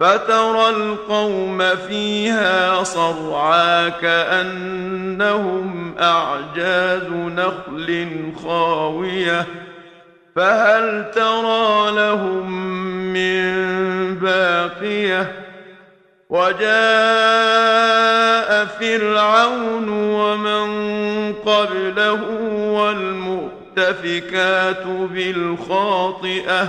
فترى القوم فيها صرعا كأنهم أعجاز نخل خاوية. فهل ترى لهم من باقية؟ وجاء فرعون ومن قبله والمؤتفكات بالخاطئة.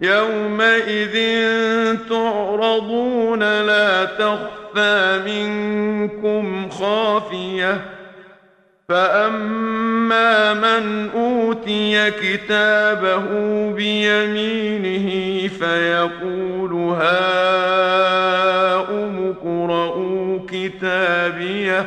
يومئذ تعرضون لا تخفى منكم خافيه فاما من اوتي كتابه بيمينه فيقول هاؤم اقرءوا كتابيه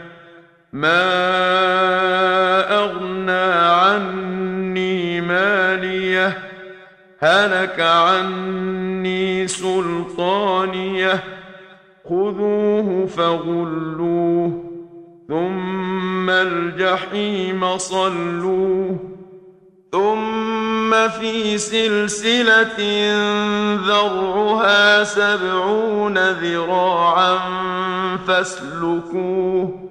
ما اغنى عني ماليه هلك عني سلطانيه خذوه فغلوه ثم الجحيم صلوه ثم في سلسله ذرعها سبعون ذراعا فاسلكوه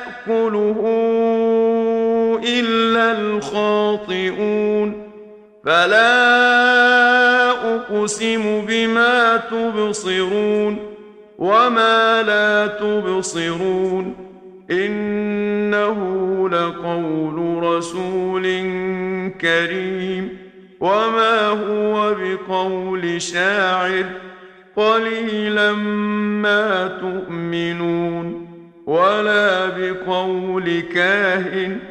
الا الخاطئون. فلا أقسم بما تبصرون وما لا تبصرون. إنه لقول رسول كريم. وما هو بقول شاعر. قليلا ما تؤمنون. ولا بقول كاهن.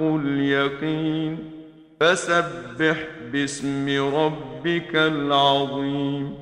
اليقين فسبح باسم ربك العظيم